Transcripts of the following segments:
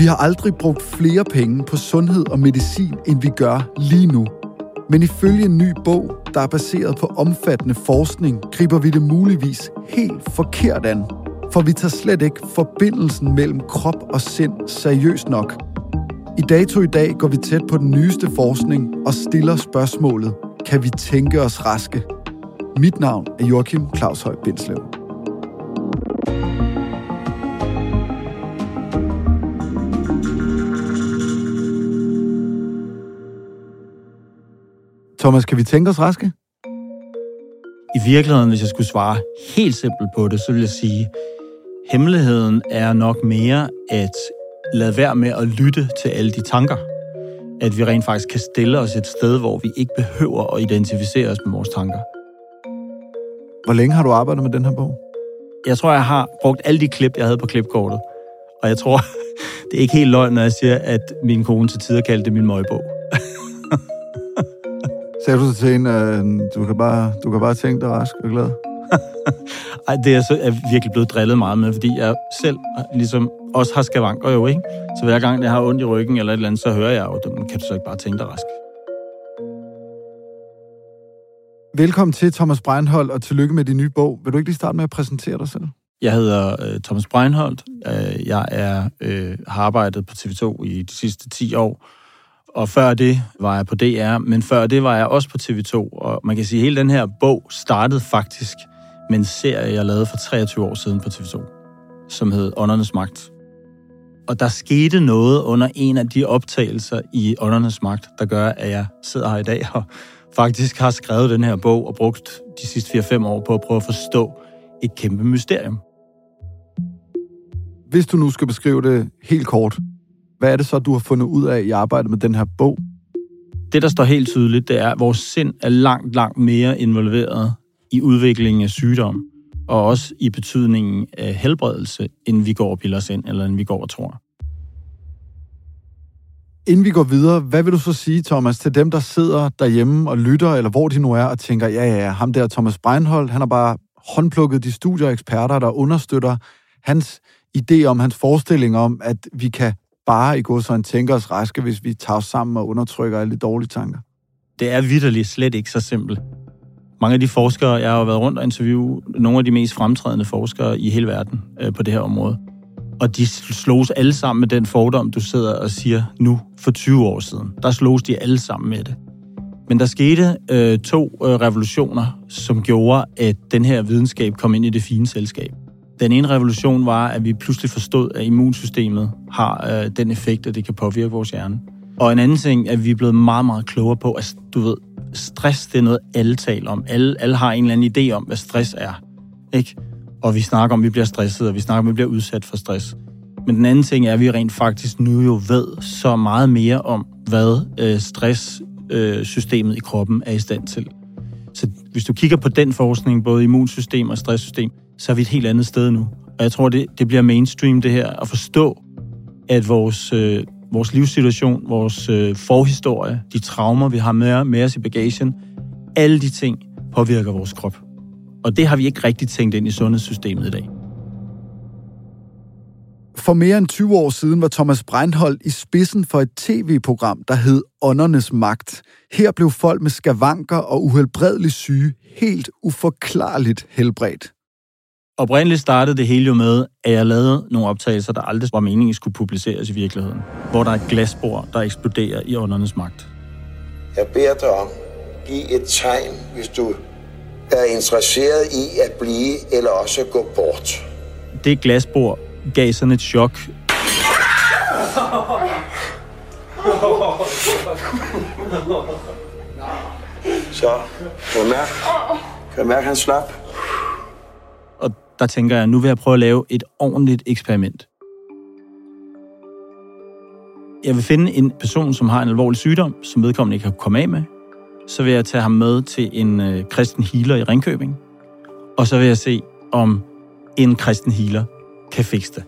Vi har aldrig brugt flere penge på sundhed og medicin, end vi gør lige nu. Men ifølge en ny bog, der er baseret på omfattende forskning, griber vi det muligvis helt forkert an. For vi tager slet ikke forbindelsen mellem krop og sind seriøst nok. I dato i dag går vi tæt på den nyeste forskning og stiller spørgsmålet, kan vi tænke os raske? Mit navn er Joachim Claus Høj Bindslev. Thomas, kan vi tænke os raske? I virkeligheden, hvis jeg skulle svare helt simpelt på det, så vil jeg sige, hemmeligheden er nok mere at lade være med at lytte til alle de tanker. At vi rent faktisk kan stille os et sted, hvor vi ikke behøver at identificere os med vores tanker. Hvor længe har du arbejdet med den her bog? Jeg tror, jeg har brugt alle de klip, jeg havde på klipkortet. Og jeg tror, det er ikke helt løgn, når jeg siger, at min kone til tider kaldte det min møgbog. Sagde du så til hende, at du kan bare, du kan bare tænke dig rask og glad? Ej, det er så er virkelig blevet drillet meget med, fordi jeg selv ligesom også har skavanker jo, ikke? Så hver gang jeg har ondt i ryggen eller et eller andet, så hører jeg jo, "Men kan du så ikke bare tænke dig rask? Velkommen til, Thomas Breinholt, og tillykke med din nye bog. Vil du ikke lige starte med at præsentere dig selv? Jeg hedder øh, Thomas Breinholt. Øh, jeg er, øh, har arbejdet på TV2 i de sidste 10 år, og før det var jeg på DR, men før det var jeg også på TV2. Og man kan sige, at hele den her bog startede faktisk med en serie, jeg lavede for 23 år siden på TV2, som hed Åndernes Magt. Og der skete noget under en af de optagelser i Åndernes Magt, der gør, at jeg sidder her i dag og faktisk har skrevet den her bog og brugt de sidste 4-5 år på at prøve at forstå et kæmpe mysterium. Hvis du nu skal beskrive det helt kort, hvad er det så, du har fundet ud af i arbejdet med den her bog? Det, der står helt tydeligt, det er, at vores sind er langt, langt mere involveret i udviklingen af sygdom, og også i betydningen af helbredelse, end vi går og piller os ind, eller end vi går og tror. Inden vi går videre, hvad vil du så sige, Thomas, til dem, der sidder derhjemme og lytter, eller hvor de nu er, og tænker, ja, ja, ja, ham der Thomas Breinholt, han har bare håndplukket de studier og eksperter, der understøtter hans idé om, hans forestilling om, at vi kan bare i går sådan tænker os raske, hvis vi tager os sammen og undertrykker alle de dårlige tanker. Det er vidderligt slet ikke så simpelt. Mange af de forskere, jeg har været rundt og interviewe nogle af de mest fremtrædende forskere i hele verden øh, på det her område. Og de slås alle sammen med den fordom, du sidder og siger nu for 20 år siden. Der slås de alle sammen med det. Men der skete øh, to øh, revolutioner, som gjorde, at den her videnskab kom ind i det fine selskab. Den ene revolution var, at vi pludselig forstod, at immunsystemet har øh, den effekt, at det kan påvirke vores hjerne. Og en anden ting, at vi er blevet meget, meget klogere på, at du ved, stress det er noget, alle taler om. Alle, alle har en eller anden idé om, hvad stress er. Ikke? og vi snakker om, at vi bliver stresset, og vi snakker om, at vi bliver udsat for stress. Men den anden ting er, at vi rent faktisk nu jo ved så meget mere om, hvad øh, stresssystemet øh, i kroppen er i stand til. Så hvis du kigger på den forskning, både immunsystem og stresssystem, så er vi et helt andet sted nu. Og jeg tror, det, det bliver mainstream, det her, at forstå, at vores, øh, vores livssituation, vores øh, forhistorie, de traumer, vi har med, med os i bagagen, alle de ting påvirker vores krop. Og det har vi ikke rigtig tænkt ind i sundhedssystemet i dag. For mere end 20 år siden var Thomas Breinholt i spidsen for et tv-program, der hed Åndernes Magt. Her blev folk med skavanker og uhelbredeligt syge helt uforklarligt helbredt. Oprindeligt startede det hele jo med, at jeg lavede nogle optagelser, der aldrig var meningen skulle publiceres i virkeligheden. Hvor der er et glasbord, der eksploderer i åndernes magt. Jeg beder dig om, giv et tegn, hvis du er interesseret i at blive eller også gå bort. Det glasbord gav sådan et chok. Så, kan du mærke? Kan du mærke, han slap? Der tænker jeg, nu vil jeg prøve at lave et ordentligt eksperiment. Jeg vil finde en person, som har en alvorlig sygdom, som vedkommende ikke kan komme af med. Så vil jeg tage ham med til en øh, kristen healer i Ringkøbing. Og så vil jeg se, om en kristen healer kan fikse det.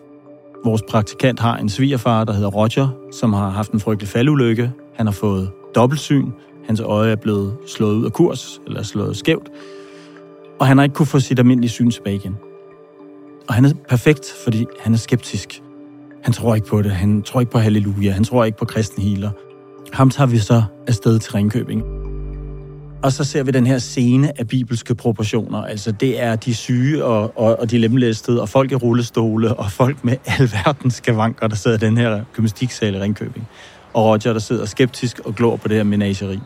Vores praktikant har en svigerfar, der hedder Roger, som har haft en frygtelig faldulykke. Han har fået dobbeltsyn. Hans øje er blevet slået ud af kurs, eller slået skævt. Og han har ikke kunne få sit almindelige syn tilbage igen. Og han er perfekt, fordi han er skeptisk. Han tror ikke på det. Han tror ikke på halleluja. Han tror ikke på kristen healer. Ham tager vi så afsted til Ringkøbing. Og så ser vi den her scene af bibelske proportioner. Altså det er de syge og, og, og de lemlæstede, og folk i rullestole, og folk med alverdens skavanker, der sidder i den her gymnastiksal i Ringkøbing. Og Roger, der sidder skeptisk og glor på det her menageri.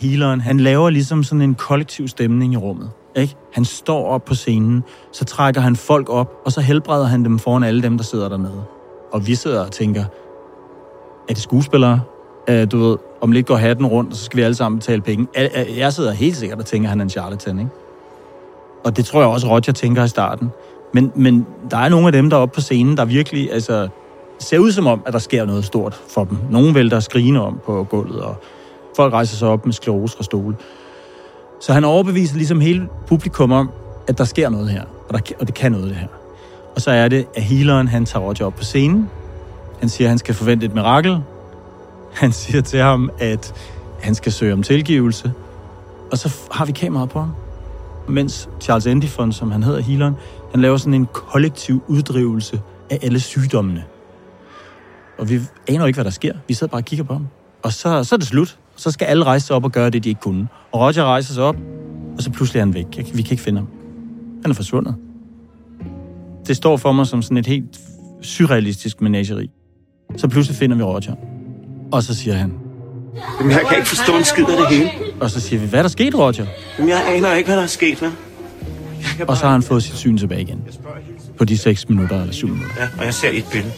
Healeren, han laver ligesom sådan en kollektiv stemning i rummet. Ikke? Han står op på scenen, så trækker han folk op, og så helbreder han dem foran alle dem, der sidder dernede. Og vi sidder og tænker, er det skuespillere? Uh, du ved, om lidt går hatten rundt, og så skal vi alle sammen betale penge. Jeg sidder helt sikkert og tænker, at han er en charlatan, ikke? Og det tror jeg også, Roger tænker i starten. Men, men der er nogle af dem, der er oppe på scenen, der virkelig altså, ser ud som om, at der sker noget stort for dem. Nogle vælter skrine om på gulvet, og folk rejser sig op med sklerose og stole. Så han overbeviser ligesom hele publikum om, at der sker noget her, og, der, og det kan noget det her. Og så er det, at healeren han tager Roger op på scenen. Han siger, at han skal forvente et mirakel, han siger til ham, at han skal søge om tilgivelse. Og så har vi kameraet på ham. Mens Charles Endifon, som han hedder, healeren, han laver sådan en kollektiv uddrivelse af alle sygdommene. Og vi aner ikke, hvad der sker. Vi sidder bare og kigger på ham. Og så, så er det slut. Så skal alle rejse sig op og gøre det, de ikke kunne. Og Roger rejser sig op, og så pludselig er han væk. Vi kan ikke finde ham. Han er forsvundet. Det står for mig som sådan et helt surrealistisk menageri. Så pludselig finder vi Roger. Og så siger han... Jamen, jeg kan ikke forstå en skid af det hele. Og så siger vi, hvad er der sket, Roger? Jamen, jeg aner ikke, hvad der er sket, hvad? Og så har han fået sit syn tilbage igen. På de 6 minutter eller 7 minutter. Ja, og jeg ser et billede.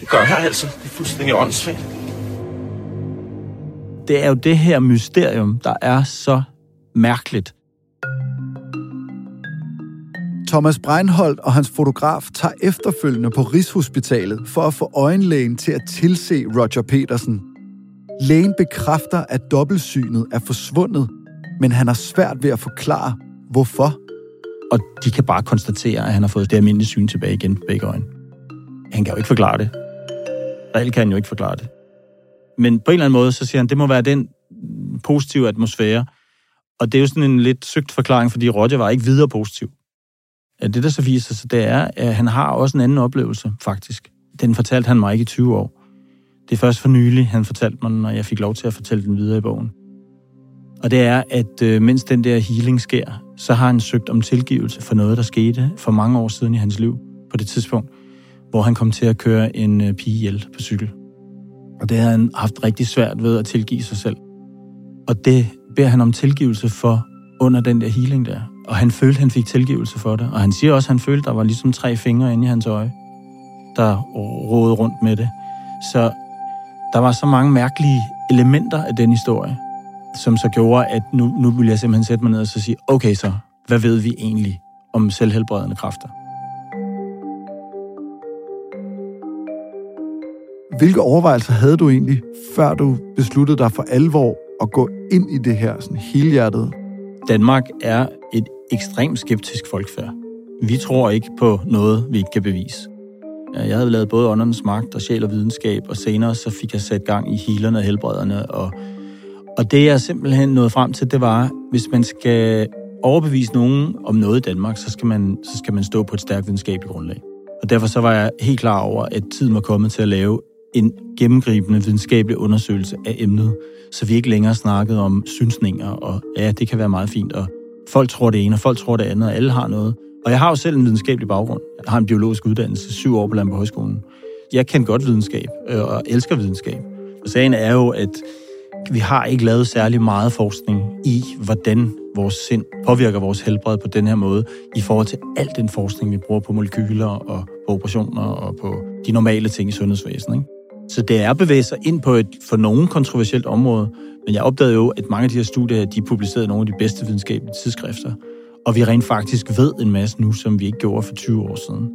Det gør jeg altså. Det er fuldstændig åndssvagt. Det er jo det her mysterium, der er så mærkeligt. Thomas Breinholt og hans fotograf tager efterfølgende på Rigshospitalet for at få øjenlægen til at tilse Roger Petersen. Lægen bekræfter, at dobbeltsynet er forsvundet, men han har svært ved at forklare, hvorfor. Og de kan bare konstatere, at han har fået det almindelige syn tilbage igen på begge øjne. Han kan jo ikke forklare det. Reelt kan han jo ikke forklare det. Men på en eller anden måde, så siger han, det må være den positive atmosfære. Og det er jo sådan en lidt søgt forklaring, fordi Roger var ikke videre positiv. Det, der så viser sig, det er, at han har også en anden oplevelse, faktisk. Den fortalte han mig ikke i 20 år. Det er først for nylig, han fortalte mig, når jeg fik lov til at fortælle den videre i bogen. Og det er, at øh, mens den der healing sker, så har han søgt om tilgivelse for noget, der skete for mange år siden i hans liv, på det tidspunkt, hvor han kom til at køre en øh, pige ihjel på cykel. Og det havde han haft rigtig svært ved at tilgive sig selv. Og det beder han om tilgivelse for under den der healing der. Og han følte, han fik tilgivelse for det. Og han siger også, at han følte, der var ligesom tre fingre inde i hans øje, der rådede rundt med det. Så der var så mange mærkelige elementer af den historie, som så gjorde, at nu, nu ville jeg simpelthen sætte mig ned og så sige, okay så, hvad ved vi egentlig om selvhelbredende kræfter? Hvilke overvejelser havde du egentlig, før du besluttede dig for alvor at gå ind i det her sådan helhjertet? Danmark er et ekstremt skeptisk folkfærd. Vi tror ikke på noget, vi ikke kan bevise. Jeg havde lavet både åndernes magt og sjæl og videnskab, og senere så fik jeg sat gang i healerne og helbrederne. Og, og det jeg simpelthen nåede frem til, det var, hvis man skal overbevise nogen om noget i Danmark, så skal man, så skal man stå på et stærkt videnskabeligt grundlag. Og derfor så var jeg helt klar over, at tiden var kommet til at lave en gennemgribende videnskabelig undersøgelse af emnet, så vi ikke længere snakkede om synsninger, og ja, det kan være meget fint, og folk tror det ene, og folk tror det andet, og alle har noget. Og jeg har jo selv en videnskabelig baggrund. Jeg har en biologisk uddannelse, syv år på Landbrugshøjskolen. Jeg kan godt videnskab, øh, og elsker videnskab. Og sagen er jo, at vi har ikke lavet særlig meget forskning i, hvordan vores sind påvirker vores helbred på den her måde, i forhold til al den forskning, vi bruger på molekyler og på operationer og på de normale ting i sundhedsvæsenet. Ikke? Så det er bevæget sig ind på et for nogen kontroversielt område, men jeg opdagede jo, at mange af de her studier, de publicerede nogle af de bedste videnskabelige tidsskrifter, og vi rent faktisk ved en masse nu, som vi ikke gjorde for 20 år siden.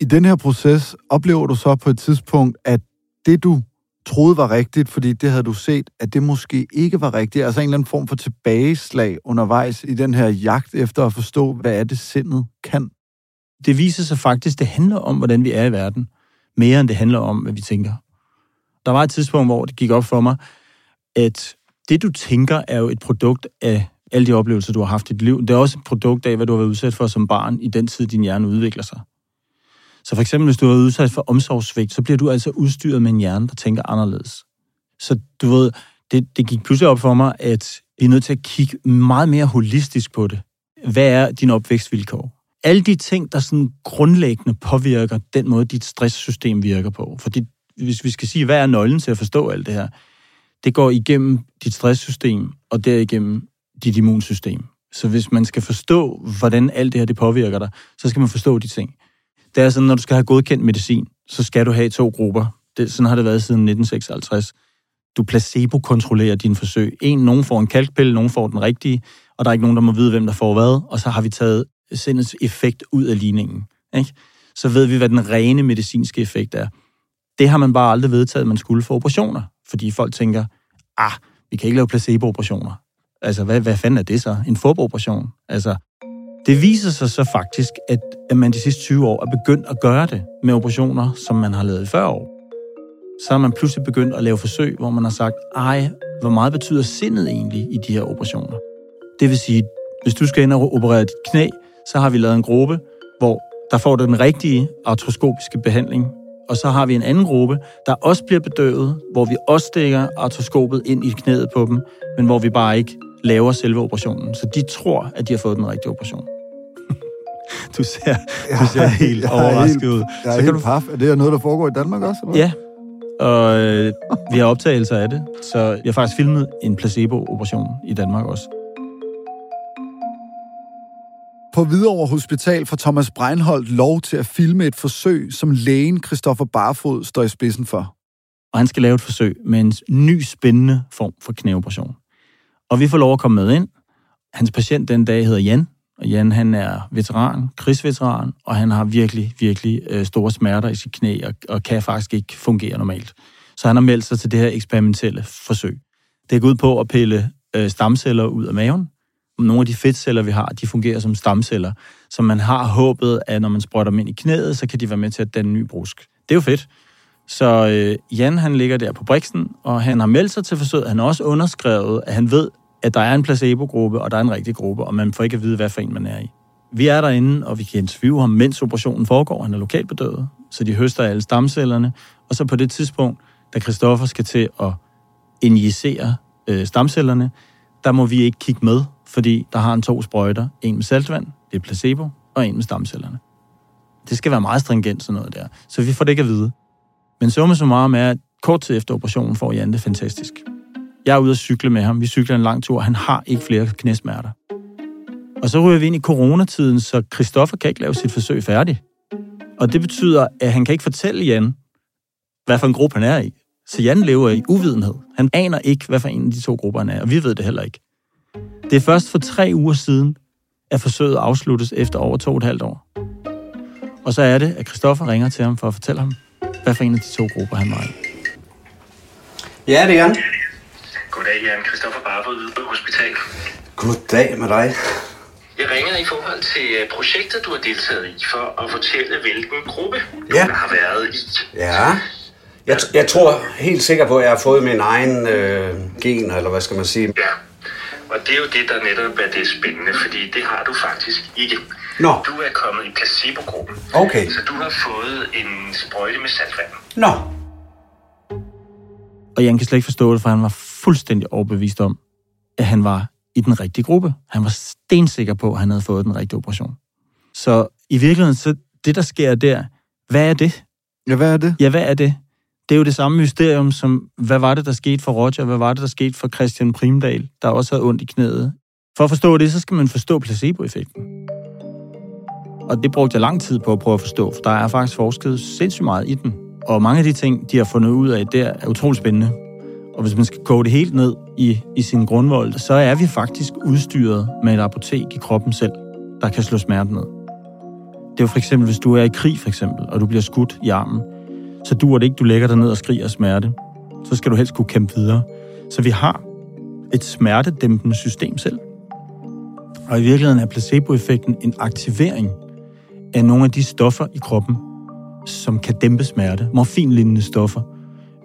I den her proces oplever du så på et tidspunkt, at det du troede var rigtigt, fordi det havde du set, at det måske ikke var rigtigt. Altså en eller anden form for tilbageslag undervejs i den her jagt efter at forstå, hvad er det sindet kan. Det viser sig faktisk, det handler om, hvordan vi er i verden, mere end det handler om, hvad vi tænker. Der var et tidspunkt, hvor det gik op for mig, at det, du tænker, er jo et produkt af alle de oplevelser, du har haft i dit liv. Det er også et produkt af, hvad du har været udsat for som barn i den tid, din hjerne udvikler sig. Så for eksempel, hvis du har været udsat for omsorgssvigt, så bliver du altså udstyret med en hjerne, der tænker anderledes. Så du ved, det, det gik pludselig op for mig, at vi er nødt til at kigge meget mere holistisk på det. Hvad er din opvækstvilkår? Alle de ting, der sådan grundlæggende påvirker den måde, dit stresssystem virker på. Fordi hvis vi skal sige, hvad er nøglen til at forstå alt det her, det går igennem dit stresssystem, og derigennem dit immunsystem. Så hvis man skal forstå, hvordan alt det her det påvirker dig, så skal man forstå de ting. Det er sådan, når du skal have godkendt medicin, så skal du have to grupper. Det, sådan har det været siden 1956. Du placebo-kontrollerer dine forsøg. En, nogen får en kalkpille, nogen får den rigtige, og der er ikke nogen, der må vide, hvem der får hvad, og så har vi taget sindets effekt ud af ligningen. Ikke? Så ved vi, hvad den rene medicinske effekt er. Det har man bare aldrig vedtaget, at man skulle få operationer, fordi folk tænker, ah, vi kan ikke lave placebo-operationer. Altså, hvad, hvad fanden er det så? En foboperation? Altså, det viser sig så faktisk, at, at man de sidste 20 år er begyndt at gøre det med operationer, som man har lavet i 40 år. Så har man pludselig begyndt at lave forsøg, hvor man har sagt, ej, hvor meget betyder sindet egentlig i de her operationer? Det vil sige, hvis du skal ind og operere dit knæ, så har vi lavet en gruppe, hvor der får du den rigtige artroskopiske behandling, og så har vi en anden gruppe, der også bliver bedøvet, hvor vi også stikker artroskopet ind i knæet på dem, men hvor vi bare ikke laver selve operationen. Så de tror, at de har fået den rigtige operation. du ser, du ser helt overrasket ud. Jeg er så helt du... paf. Er det noget, der foregår i Danmark også? Eller? Ja, og øh, vi har optagelser af det. Så jeg har faktisk filmet en placebo-operation i Danmark også. På Hvidovre Hospital får Thomas Breinholt lov til at filme et forsøg, som lægen Christoffer Barfod står i spidsen for. Og han skal lave et forsøg med en ny spændende form for knæoperation. Og vi får lov at komme med ind. Hans patient den dag hedder Jan, og Jan han er veteran, krigsveteran, og han har virkelig, virkelig øh, store smerter i sit knæ, og, og kan faktisk ikke fungere normalt. Så han har meldt sig til det her eksperimentelle forsøg. Det går ud på at pille øh, stamceller ud af maven. Nogle af de fedtceller, vi har, de fungerer som stamceller, så man har håbet, at når man sprøjter dem ind i knæet, så kan de være med til at danne ny brusk. Det er jo fedt. Så øh, Jan, han ligger der på briksen, og han har meldt sig til forsøget. Han har også underskrevet, at han ved, at der er en placebo-gruppe, og der er en rigtig gruppe, og man får ikke at vide, hvad for en man er i. Vi er derinde, og vi kan interviewe ham, mens operationen foregår. Han er lokalbedøvet, så de høster alle stamcellerne. Og så på det tidspunkt, da Christoffer skal til at injicere øh, stamcellerne, der må vi ikke kigge med, fordi der har en to sprøjter. En med saltvand, det er placebo, og en med stamcellerne. Det skal være meget stringent sådan noget der. Så vi får det ikke at vide. Men summa summarum er, at kort tid efter operationen får Jan det fantastisk. Jeg er ude at cykle med ham. Vi cykler en lang tur. Han har ikke flere knæsmerter. Og så ryger vi ind i coronatiden, så Christoffer kan ikke lave sit forsøg færdigt. Og det betyder, at han kan ikke fortælle Jan, hvad for en gruppe han er i. Så Jan lever i uvidenhed. Han aner ikke, hvad for en af de to grupper han er, og vi ved det heller ikke. Det er først for tre uger siden, at forsøget afsluttes efter over to og et halvt år. Og så er det, at Christoffer ringer til ham for at fortælle ham, hvad for en af de to grupper han var i. Ja, det er han. Goddag, Jan. Christoffer Barfod, Hvidbøl Hospital. Goddag med dig. Jeg ringer i forhold til øh, projektet, du har deltaget i, for at fortælle, hvilken gruppe du Ja. har været i. Ja. Jeg, t- jeg tror helt sikkert på, at jeg har fået min egen øh, gen, eller hvad skal man sige. Ja. Og det er jo det, der netop er det spændende, fordi det har du faktisk ikke. Nå. Du er kommet i placebo-gruppen. Okay. Så du har fået en sprøjte med saltvand. Nå. Og Jan kan slet ikke forstå det, for han var fuldstændig overbevist om, at han var i den rigtige gruppe. Han var stensikker på, at han havde fået den rigtige operation. Så i virkeligheden, så det, der sker der, hvad er det? Ja, hvad er det? Ja, hvad er det? Det er jo det samme mysterium som, hvad var det, der skete for Roger? Hvad var det, der skete for Christian Primdal, der også havde ondt i knæet? For at forstå det, så skal man forstå placeboeffekten. Og det brugte jeg lang tid på at prøve at forstå, for der er faktisk forsket sindssygt meget i den. Og mange af de ting, de har fundet ud af der, er utrolig spændende. Og hvis man skal koge det helt ned i, i sin grundvold, så er vi faktisk udstyret med et apotek i kroppen selv, der kan slå smerten ned. Det er jo for eksempel, hvis du er i krig, for eksempel, og du bliver skudt i armen, så dur det ikke, du lægger dig ned og skriger af smerte. Så skal du helst kunne kæmpe videre. Så vi har et smertedæmpende system selv. Og i virkeligheden er placeboeffekten en aktivering af nogle af de stoffer i kroppen, som kan dæmpe smerte. Morfinlignende stoffer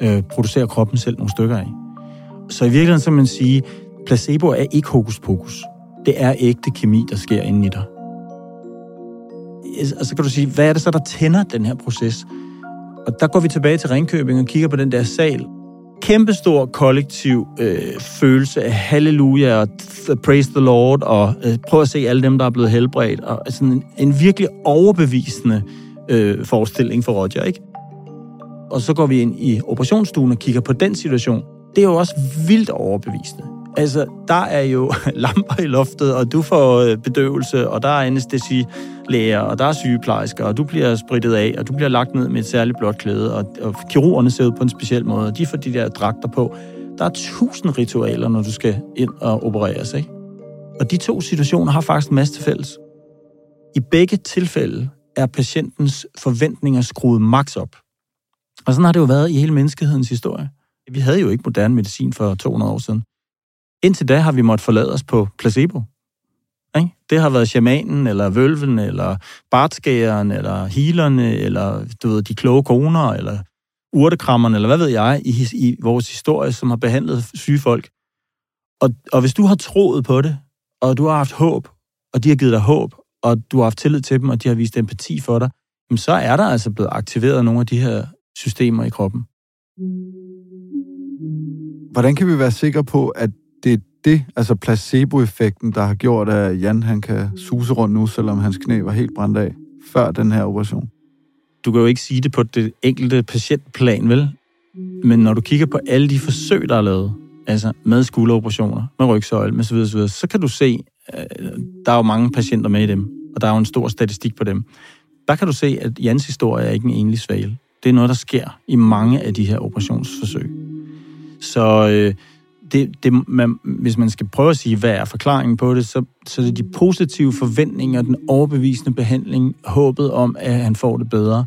øh, producerer kroppen selv nogle stykker af. Så i virkeligheden så man sige, placebo er ikke hokus pokus. Det er ægte kemi, der sker inden i dig. Og så kan du sige, hvad er det så, der tænder den her proces? Og der går vi tilbage til Ringkøbing og kigger på den der sal. Kæmpestor kollektiv øh, følelse af halleluja og th- praise the Lord og øh, prøv at se alle dem, der er blevet helbredt. Og altså, sådan en, en virkelig overbevisende øh, forestilling for Roger, ikke? Og så går vi ind i operationsstuen og kigger på den situation. Det er jo også vildt overbevisende. Altså, der er jo lamper i loftet, og du får øh, bedøvelse, og der er anestesilæger, og der er sygeplejersker, og du bliver spritet af, og du bliver lagt ned med et særligt blåt klæde, og, og kirurgerne ser ud på en speciel måde, og de får de der dragter på. Der er tusind ritualer, når du skal ind og opereres, ikke? Og de to situationer har faktisk en masse til fælles. I begge tilfælde er patientens forventninger skruet max op. Og sådan har det jo været i hele menneskehedens historie. Vi havde jo ikke moderne medicin for 200 år siden. Indtil da har vi måttet forlade os på placebo. Ikke? Det har været shamanen, eller vølven, eller bartskæren, eller healerne, eller du ved, de kloge koner, eller urtekrammerne, eller hvad ved jeg, i, i vores historie, som har behandlet syge folk. Og, og hvis du har troet på det, og du har haft håb, og de har givet dig håb, og du har haft tillid til dem, og de har vist empati for dig, jamen så er der altså blevet aktiveret nogle af de her systemer i kroppen. Hvordan kan vi være sikre på, at det altså placeboeffekten, der har gjort, at Jan han kan suse rundt nu, selvom hans knæ var helt brændt af, før den her operation? Du kan jo ikke sige det på det enkelte patientplan, vel? Men når du kigger på alle de forsøg, der er lavet, altså med skulderoperationer, med rygsøjle, med så videre, så videre, så kan du se, øh, der er jo mange patienter med i dem, og der er jo en stor statistik på dem. Der kan du se, at Jans historie er ikke en enlig svale. Det er noget, der sker i mange af de her operationsforsøg. Så øh, det, det, man, hvis man skal prøve at sige, hvad er forklaringen på det, så, så er det de positive forventninger, den overbevisende behandling, håbet om, at han får det bedre,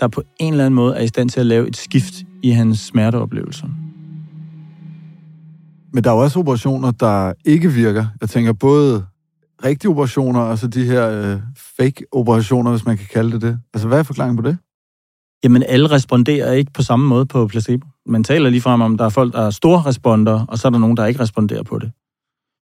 der på en eller anden måde er i stand til at lave et skift i hans smerteoplevelser. Men der er jo også operationer, der ikke virker. Jeg tænker både rigtige operationer, og så de her øh, fake-operationer, hvis man kan kalde det det. Altså, hvad er forklaringen på det? Jamen, alle responderer ikke på samme måde på placebo. Man taler lige frem om, der er folk, der er store responder, og så er der nogen, der ikke responderer på det.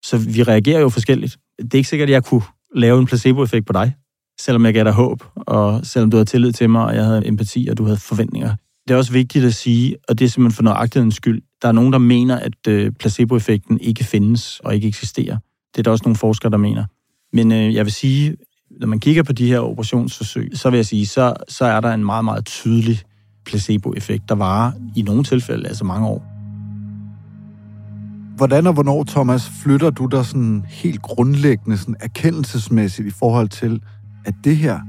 Så vi reagerer jo forskelligt. Det er ikke sikkert, at jeg kunne lave en placeboeffekt på dig, selvom jeg gav dig håb, og selvom du havde tillid til mig, og jeg havde empati, og du havde forventninger. Det er også vigtigt at sige, og det er simpelthen for nøjagtighedens skyld, der er nogen, der mener, at øh, placeboeffekten ikke findes og ikke eksisterer. Det er der også nogle forskere, der mener. Men øh, jeg vil sige, når man kigger på de her operationsforsøg, så vil jeg sige, så, så er der en meget, meget tydelig placeboeffekt, der varer i nogle tilfælde altså mange år. Hvordan og hvornår, Thomas, flytter du dig sådan helt grundlæggende, sådan erkendelsesmæssigt i forhold til, at det her,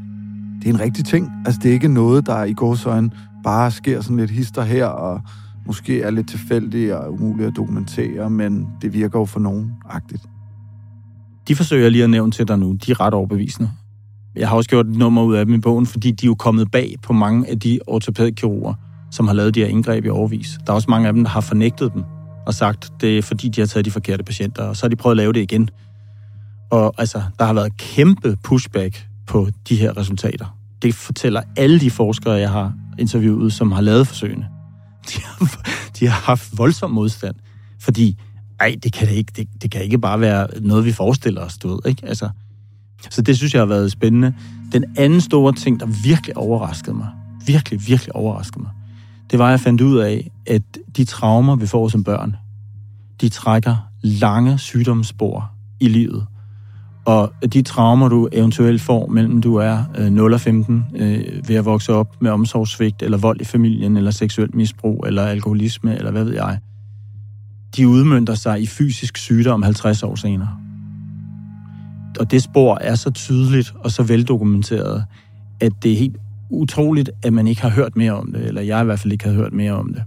det er en rigtig ting? Altså, det er ikke noget, der i gåsøjne bare sker sådan lidt hister her, og måske er lidt tilfældigt og umuligt at dokumentere, men det virker jo for nogen agtigt. De forsøger jeg lige at nævne til dig nu. De er ret overbevisende. Jeg har også gjort et nummer ud af dem i bogen, fordi de er jo kommet bag på mange af de ortopædkirurger, som har lavet de her indgreb i overvis. Der er også mange af dem, der har fornægtet dem og sagt, det er fordi, de har taget de forkerte patienter, og så har de prøvet at lave det igen. Og altså, der har været kæmpe pushback på de her resultater. Det fortæller alle de forskere, jeg har interviewet, som har lavet forsøgene. De har, de har haft voldsom modstand, fordi ej, det kan det ikke. Det, det kan ikke bare være noget, vi forestiller os, du ved, ikke? Altså, så det synes jeg har været spændende. Den anden store ting, der virkelig overraskede mig, virkelig, virkelig overraskede mig, det var, at jeg fandt ud af, at de traumer, vi får som børn, de trækker lange sygdomsspor i livet. Og de traumer, du eventuelt får, mellem du er øh, 0 og 15, øh, ved at vokse op med omsorgssvigt, eller vold i familien, eller seksuelt misbrug, eller alkoholisme, eller hvad ved jeg, de udmyndter sig i fysisk sygdom 50 år senere. Og det spor er så tydeligt og så veldokumenteret, at det er helt utroligt, at man ikke har hørt mere om det, eller jeg i hvert fald ikke har hørt mere om det.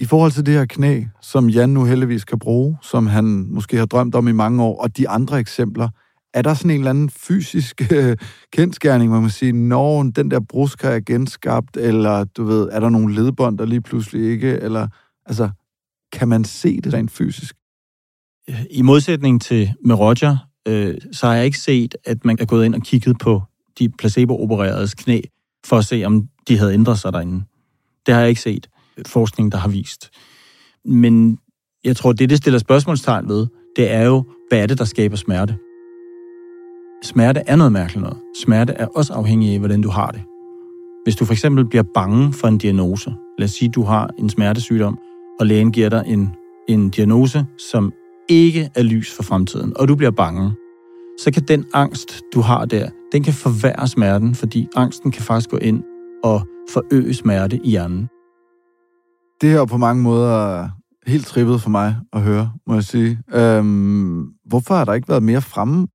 I forhold til det her knæ, som Jan nu heldigvis kan bruge, som han måske har drømt om i mange år, og de andre eksempler, er der sådan en eller anden fysisk øh, kendskærning, hvor man siger, når den der brusk er genskabt, eller du ved, er der nogle ledbånd, der lige pludselig ikke, eller altså, kan man se det rent fysisk? I modsætning til med Roger, øh, så har jeg ikke set, at man er gået ind og kigget på de placebo-opereredes knæ, for at se, om de havde ændret sig derinde. Det har jeg ikke set forskning, der har vist. Men jeg tror, det, det stiller spørgsmålstegn ved, det er jo, hvad er det, der skaber smerte? Smerte er noget mærkeligt noget. Smerte er også afhængig af, hvordan du har det. Hvis du for eksempel bliver bange for en diagnose, lad os sige, du har en smertesygdom, og lægen giver dig en, en diagnose, som ikke er lys for fremtiden, og du bliver bange, så kan den angst, du har der, den kan forværre smerten, fordi angsten kan faktisk gå ind og forøge smerte i hjernen. Det her er på mange måder helt trippet for mig at høre, må jeg sige. Øhm, hvorfor har der ikke været mere fremme?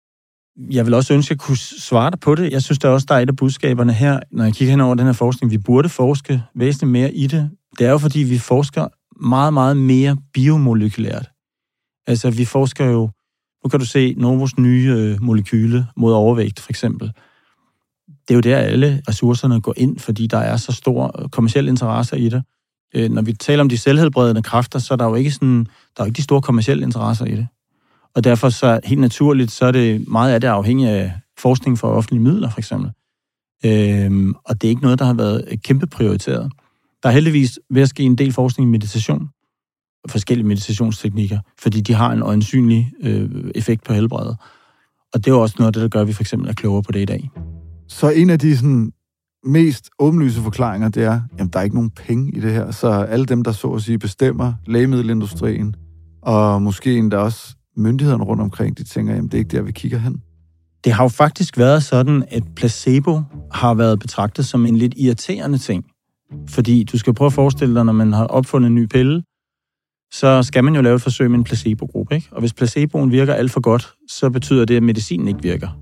Jeg vil også ønske, at jeg kunne svare dig på det. Jeg synes, der er også der er et af budskaberne her, når jeg kigger hen over den her forskning. Vi burde forske væsentligt mere i det. Det er jo, fordi vi forsker meget, meget mere biomolekylært. Altså, vi forsker jo... Nu kan du se Novos nye øh, molekyle mod overvægt, for eksempel. Det er jo der, alle ressourcerne går ind, fordi der er så stor øh, kommersiel interesse i det. Øh, når vi taler om de selvhelbredende kræfter, så er der jo ikke, sådan, der er ikke de store kommersielle interesser i det. Og derfor så helt naturligt, så er det meget af det afhængigt af forskning for offentlige midler, for eksempel. Øhm, og det er ikke noget, der har været øh, kæmpe prioriteret. Der er heldigvis ved at ske en del forskning i meditation, forskellige meditationsteknikker, fordi de har en øjensynlig øh, effekt på helbredet. Og det er også noget af det, der gør, at vi for eksempel er klogere på det i dag. Så en af de sådan, mest åbenlyse forklaringer, det er, at der er ikke nogen penge i det her. Så alle dem, der så at sige bestemmer lægemiddelindustrien, og måske endda også myndighederne rundt omkring, de tænker, at det er ikke der, vi kigger hen. Det har jo faktisk været sådan, at placebo har været betragtet som en lidt irriterende ting. Fordi du skal prøve at forestille dig, når man har opfundet en ny pille, så skal man jo lave et forsøg med en placebogruppe. Ikke? Og hvis placeboen virker alt for godt, så betyder det, at medicinen ikke virker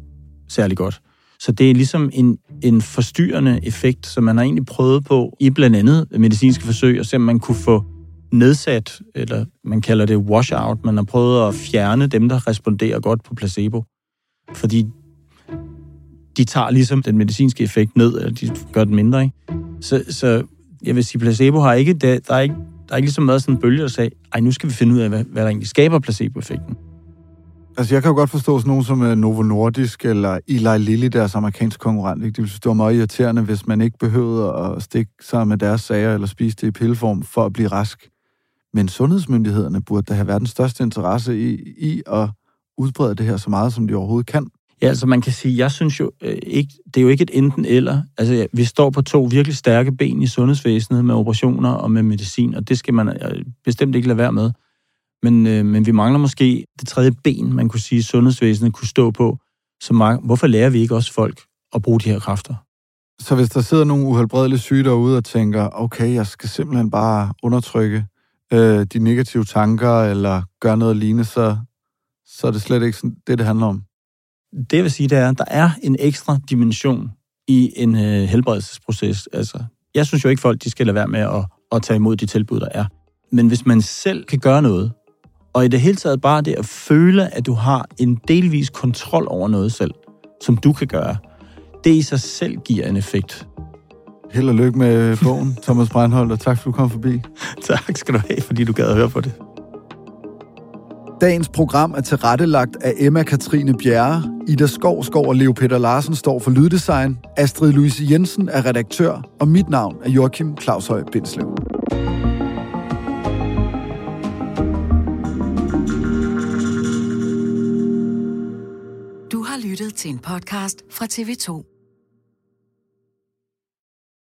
særlig godt. Så det er ligesom en, en forstyrrende effekt, som man har egentlig prøvet på i blandt andet medicinske forsøg, og se om man kunne få nedsat, eller man kalder det washout, man har prøvet at fjerne dem, der responderer godt på placebo. Fordi de tager ligesom den medicinske effekt ned, eller de gør den mindre, ikke? Så, så jeg vil sige, placebo har ikke, der, der er ikke, der er ikke ligesom været sådan en bølge, der sagde, ej, nu skal vi finde ud af, hvad, hvad der egentlig skaber placeboeffekten. Altså, jeg kan jo godt forstå sådan nogen som uh, Novo Nordisk eller Eli Lilly, deres amerikanske konkurrent. Ikke? Det ville stå meget irriterende, hvis man ikke behøvede at stikke sig med deres sager eller spise det i pilleform for at blive rask. Men sundhedsmyndighederne burde da have verdens største interesse i, i at udbrede det her så meget, som de overhovedet kan. Ja, altså man kan sige, jeg synes jo øh, ikke, det er jo ikke et enten eller. Altså ja, vi står på to virkelig stærke ben i sundhedsvæsenet med operationer og med medicin, og det skal man øh, bestemt ikke lade være med. Men, øh, men vi mangler måske det tredje ben, man kunne sige, sundhedsvæsenet kunne stå på. Så mange, hvorfor lærer vi ikke også folk at bruge de her kræfter? Så hvis der sidder nogle uhelbredelige syge derude og tænker, okay, jeg skal simpelthen bare undertrykke øh, de negative tanker, eller gøre noget lignende, så, så er det slet ikke sådan, det, det handler om. Det vil sige, det er, at der er en ekstra dimension i en øh, helbredelsesproces. Altså, jeg synes jo ikke, folk de skal lade være med at, at tage imod de tilbud, der er. Men hvis man selv kan gøre noget, Og i det hele taget bare det at føle, at du har en delvis kontrol over noget selv, som du kan gøre, det i sig selv giver en effekt. Held og lykke med bogen, Thomas Breinholt, og tak for, du kom forbi. tak skal du have, fordi du gad at høre på det. Dagens program er tilrettelagt af Emma Katrine Bjerre, Ida Skovskov og Leo Peter Larsen står for lyddesign, Astrid Louise Jensen er redaktør, og mit navn er Joachim Claus Høj Bindslev. Du har lyttet til en podcast fra TV2.